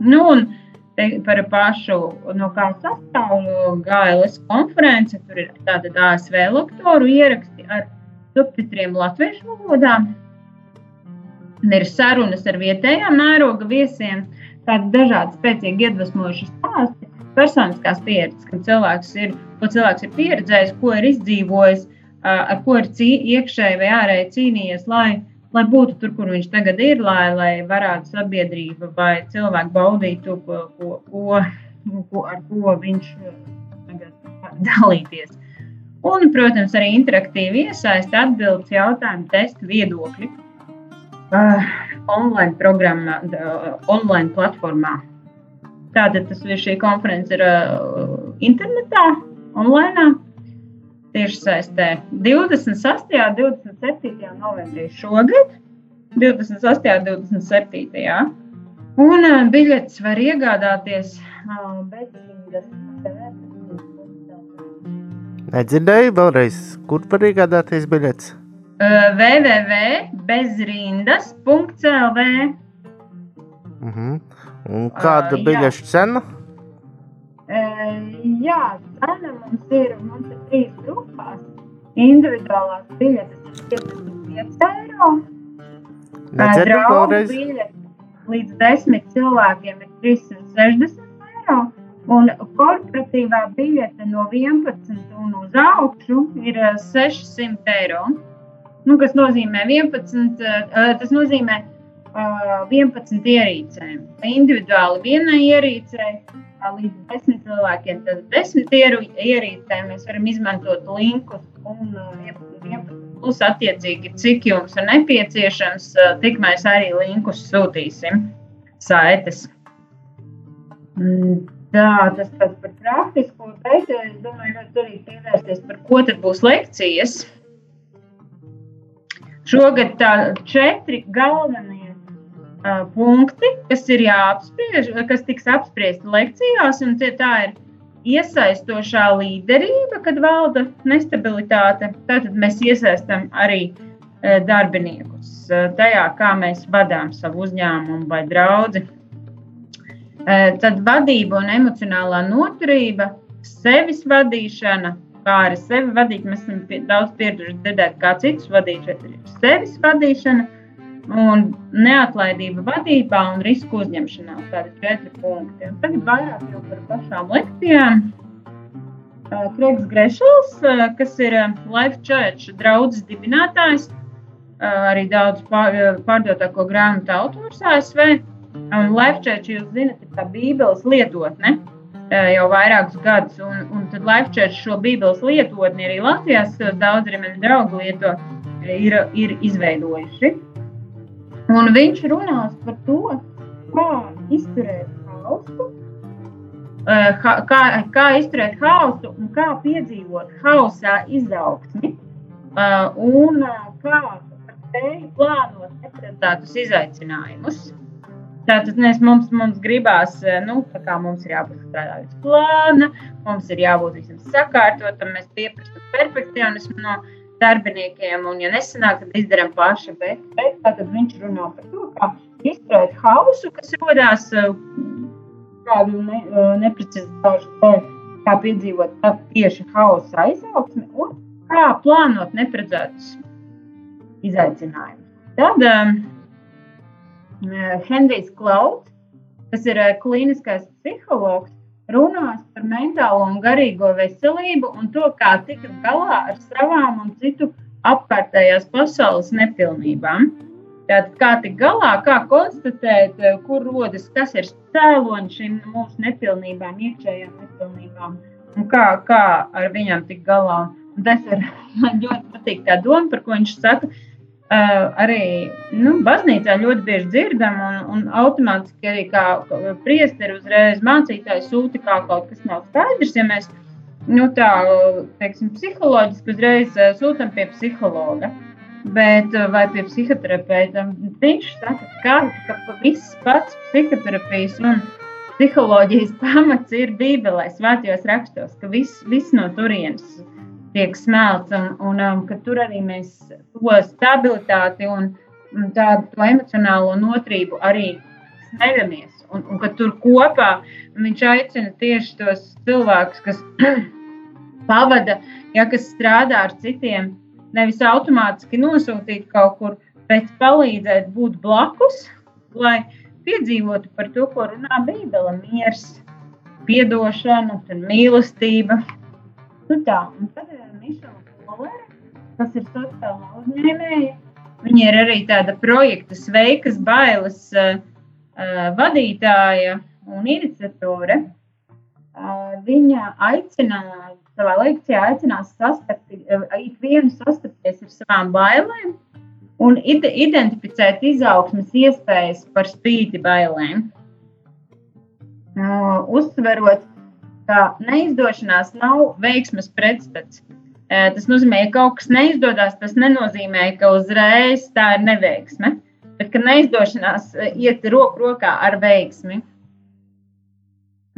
Nu, un par pašu, no kā sastāv GLS konference, tur ir tāda ASV lektoru ieraksti ar subtitriem latviešu valodā. Ir sarunas ar vietējām mēroga viesiem, tādi dažādi spēcīgi iedvesmojuši stāsti, personiskās pieredzes, kad cilvēks ir, ko cilvēks ir pieredzējis, ko ir izdzīvojis, ar ko ir cī, iekšēji vai ārēji cīnījies, lai lai būtu tur, kur viņš tagad ir, lai, lai varētu sabiedrība vai cilvēki baudītu, ko, ko, ko, ko, ar ko viņš tagad dalīties. Un, protams, arī interaktīvi iesaist atbildes jautājumu testu viedokļi uh, online programmā, uh, online platformā. Tātad tas šī konference ir uh, internetā, online tiešsaistē 26. un 27. novembrī šogad, 28. un 27. Un uh, biļetes var iegādāties uh, bezrindas TV. Nedzirdēju vēlreiz, kur var iegādāties biļetes? Uh, www.bezrindas.lv Mhm. Un kāda jā. biļešu cena? Eh, Jā, cena mums ir, mums ir trīs grupās. Individuālās biļetes ir 55 eiro. Nedzirdu vēlreiz. līdz desmit cilvēkiem ir 360 eiro. Un korporatīvā biļete no 11 un uz augšu ir eh, 600 eiro. Nu, kas nozīmē 11, eh, tas nozīmē eh, 11 ierīcēm. Individuāli vienai ierīcei eh, līdz 10 cilvēkiem. Tad 10 ieru- ierīcēm mēs varam izmantot linkus un eh, 11 plus attiecīgi, cik jums ir nepieciešams, eh, tik mēs arī linkus sūtīsim saites. Mm, Tā, tas tāds par praktisko, bet eh, es domāju, ļoti svarīgi pievērsties, par ko tad būs lekcijas. Šogad tā četri galvenie uh, punkti, kas ir jāapspriež, kas tiks apspriesti lekcijās, un tie, tā ir iesaistošā līderība, kad valda nestabilitāte. Tātad mēs iesaistām arī uh, darbiniekus uh, tajā, kā mēs vadām savu uzņēmumu vai draugu. Tad vadība un emocionālā noturība, sevis vadīšana, kā arī sevi vadīt. Mēs esam pie, daudz pieraduši dzirdēt, kā citus vadīt. Šeit ir sevis vadīšana, un neatlaidība vadībā un risku uzņemšanā. Tādi četri punkti. Un tagad vairāk par pašām lekcijām. Kreigs Grešels, kas ir Life Church draugs dibinātājs, arī daudz pār, pārdotāko grāmatu autors ASV. Un Life Church, jūs zināt, ir tā Bībeles lietotne jau vairākus gadus. Un, un tad Life Church šo Bībeles lietotni arī Latvijas uh, daudz arī mani draugi lieto, ir, ir izveidojuši. Un viņš runās par to, kā izturēt hausu, eh, ha, kā, kā izturēt hausu un kā piedzīvot hausā izaugsmi. eh, Un eh, kā spēju plānot neparedzētus izaicinājumus. Tātad mēs, mums, mums gribās, eh, nu, kā mums ir jābūt strādājot pēc plāna, mums ir jābūt visam sakārtotam, mēs pieprasām perfekcionismu no darbiniekiem, un, ja nesanāk, tad izdarām paši. Bet, bet tātad viņš runā par to, kā izturēt hausu, kas rodās eh, kādu ne, eh, neprecizitāšu dēļ, kā piedzīvot tieši hausa aizaugsmi un kā plānot neparedzētus izaicinājumus. Tad um, Henrijs Klauds, kas ir eh, klīniskais psihologs, runās par mentālo un garīgo veselību un to, kā tikt galā ar savām un citu apkārtējās pasaules nepilnībām. Tātad, kā tikt galā, kā konstatēt, eh, kur rodas, kas ir cēlonis šīm mūsu nepilnībām, iekšējām nepilnībām, un kā, kā ar viņām tikt galā. Un tas ir ļoti patīk tā doma, par ko viņš saka. Uh, arī nu, baznīcā ļoti bieži dzirdam, un, un automātiski arī kā priesteri uzreiz mācītāji sūta, kā kaut kas nav skaidrs. Ja mēs nu, tā teiksim, psiholoģiski uzreiz uh, sūtām pie psihologa. Bet, uh, vai pie psihoterapeita viņš saka, ka, ka viss pats psihoterapijas un psiholoģijas pamats ir Bībelē, svētajos rakstos, ka viss, viss no turienes tiek smelts, un, un um, ka tur arī mēs to stabilitāti un, un tādu emocionālo notrību arī smeļamies. Un, un ka tur kopā viņš aicina tieši tos cilvēkus, kas pavada, ja kas strādā ar citiem, nevis automātiski nosūtīt kaut kur, bet palīdzēt būt blakus, lai piedzīvotu par to, ko runā Bībele - miers, piedošana, mīlestība. Tā, un tad ir Mišela Kolere, kas ir sociāla uzņēmēja. Viņa ir arī tāda projekta sveikas bailes uh, uh, vadītāja un iniciatore. Uh, viņa aicināja, savā lekcijā aicinās sastapti, uh, ikvienu sastapties ar savām bailēm un ide identificēt izaugsmes iespējas par spīti bailēm. Uh, uzsverot, ka neizdošanās nav veiksmes pretstats. Tas nozīmē, ka kaut kas neizdodas, tas nenozīmē, ka uzreiz tā ir neveiksme, bet ka neizdošanās iet roku rokā ar veiksmi.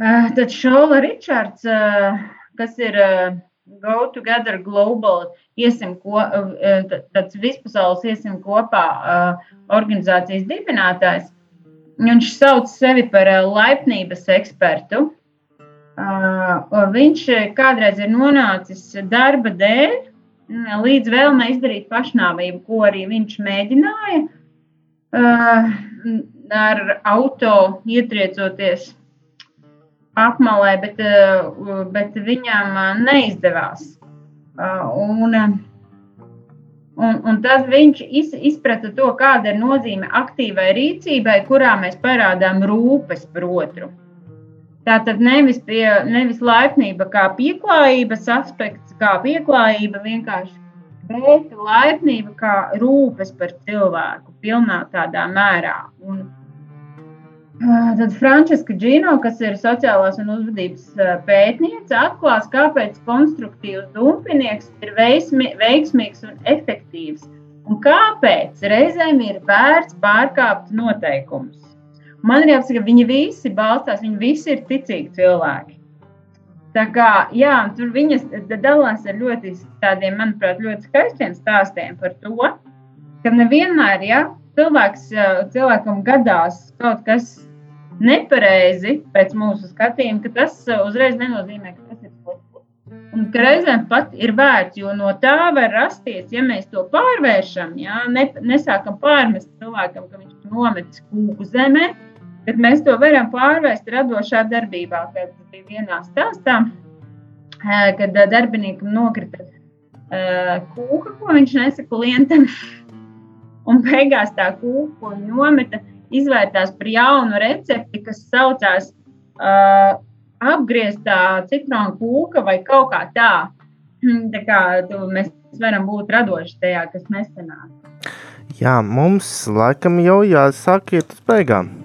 Tad Šola Ričards, kas ir Go Together Global, iesim ko, tāds vispasaules iesim kopā organizācijas dibinātājs, Viņš sauc sevi par laipnības ekspertu. Ā, Viņš kādreiz ir nonācis darba dēļ līdz vēlmei izdarīt pašnāvību, ko arī viņš mēģināja ā, ar auto ietriecoties apmalē, bet, ā, bet viņam neizdevās. Un, Un, un tad viņš iz, izprata to, kāda ir nozīme aktīvai rīcībai, kurā mēs parādām rūpes par otru. Tā tad nevis, pie, nevis laipnība kā pieklājības aspekts, kā pieklājība vienkārši, bet laipnība kā rūpes par cilvēku pilnā tādā mērā. Un, Tad Frančiska Džino, kas ir sociālās un uzvedības pētniece, atklās, kāpēc konstruktīvs dumpinieks ir veismi, veiksmīgs un efektīvs. Un kāpēc reizēm ir vērts pārkāpt noteikumus? Man ir jāsaka, ka viņi visi balstās, viņi visi ir ticīgi cilvēki. Tā kā, jā, tur viņas dalās ar ļoti tādiem, manuprāt, ļoti skaistiem stāstiem par to, ka nevienmēr, ja cilvēks, cilvēkam gadās kaut kas nepareizi pēc mūsu skatījuma, ka tas uzreiz nenozīmē, ka tas ir slikti. Un ka reizēm pat ir vērts, jo no tā var rasties, ja mēs to pārvēršam, ja, ne, nesākam pārmest cilvēkam, ka viņš nometis kūku zemē, tad mēs to varam pārvērst radošā darbībā. Kad bija vienā stāstā, kad darbiniekam nokrita kūka, ko viņš nesa klientam, un beigās tā kūka, ko nometa, izvērtās par jaunu recepti, kas saucās apgrieztā citronu kūka vai kaut kā tā. Tā kā tu, mēs varam būt radoši tajā, kas nesenāk. Jā, mums laikam jau jāsāk iet uz beigām.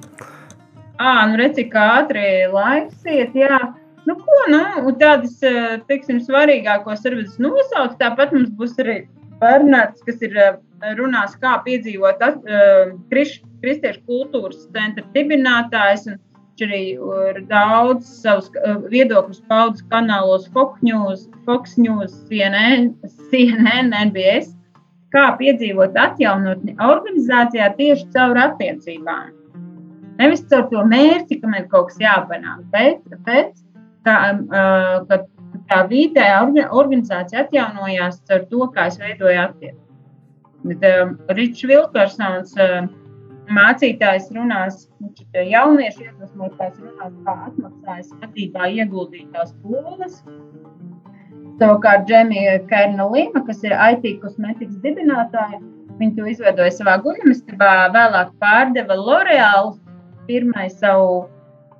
Ā, nu redz, cik ātri laiks iet, jā. Nu, ko, nu, tādas, teiksim, svarīgākos servisus nosauc. Tāpat mums būs arī Bernards, kas ir runās, kā piedzīvot at- eh, kriš- kristiešu kultūras centra dibinātājs. Viņš arī ir daudz savus viedokļus paudis kanālos Fox News, Fox News CNN, CNN, NBS. Kā piedzīvot atjaunotni organizācijā tieši caur attiecībām. Nevis caur to mērķi, ka man ir kaut kas jāpanāk, bet, bet ka, uh, ka tā orga- organizācija atjaunojās caur to, kā es veidoju. Bet um, Ričs Vilkarsons, uh, mācītājs, runās, viņš ir jauniešu iedvesmotājs, runās, kā atmaksājas vadībā ieguldītās pūles. Savukārt Džemija Kerna Lima, kas ir IT kosmetikas dibinātāja, viņa to izveidoja savā guļamistabā, vēlāk pārdeva L'Oreal pirmai savu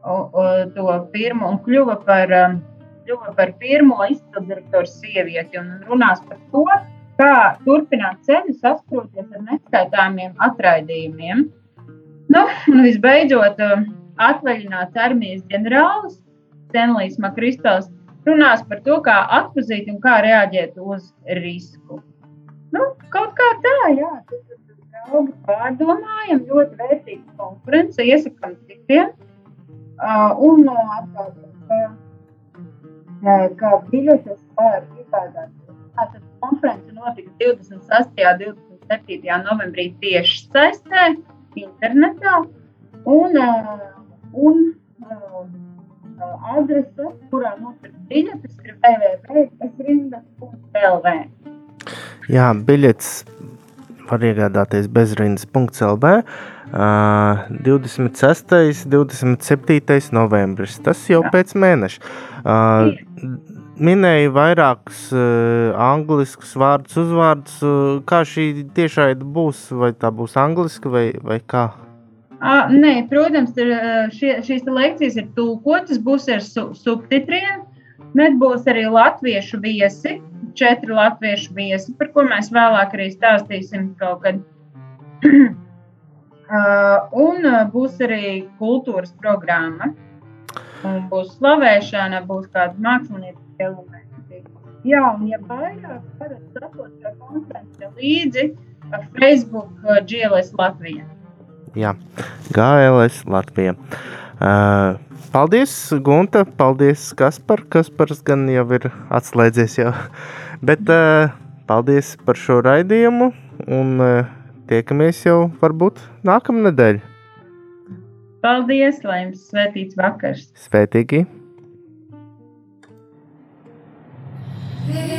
o, o, to firmu un kļuva par, um, kļuva par pirmo izpildirektoru sievieti un runās par to, kā turpināt ceļu saskroties ar neskaitāmiem atraidījumiem. Nu, un visbeidzot, um, atvaļināts armijas ģenerālis Stenlijs Makristals runās par to, kā atpazīt un kā reaģēt uz risku. Nu, kaut kā tā, jā. tas Draugi pārdomājam, ļoti vērtīga konference, iesakām citiem. Un uh, atgādājam, ka, biļetes var iegādāties. Tātad konference notika 26. un 27. novembrī tieši saistē, internetā. Un, un uh, adrese, kurā nopirkt biļetes, ir www.bezrinda.lv. Jā, biļets var iegādāties bezrindas.lv. Uh, 26. un 27. novembris. Tas jau Jā. pēc mēneša. Uh, minēja vairākus uh, angliskus vārdus, uzvārdus. Uh, kā šī tiešraide būs? Vai tā būs angliska vai, vai kā? À, nē, protams, ir, šie, šīs lekcijas ir tulkotas, būs ar su, subtitriem. Bet būs arī latviešu viesi, četri latviešu viesi, par ko mēs vēlāk arī stāstīsim kaut kad. Uh, un ā, būs arī kultūras programma. Un būs slavēšana, būs kāda mākslinieka elementi. Jā, un ja vairāk varat sakot šo konferenci līdzi Facebook ā, GLS Latvijā. Jā, GLS Latvija. Uh, paldies, Gunta, paldies, Kaspar. Kaspars gan jau ir atslēdzies jau. Bet uh, paldies par šo raidījumu un uh, tiekamies jau varbūt nākamnedēļ. Paldies, lai jums svētīts vakars. Svētīgi! Yeah.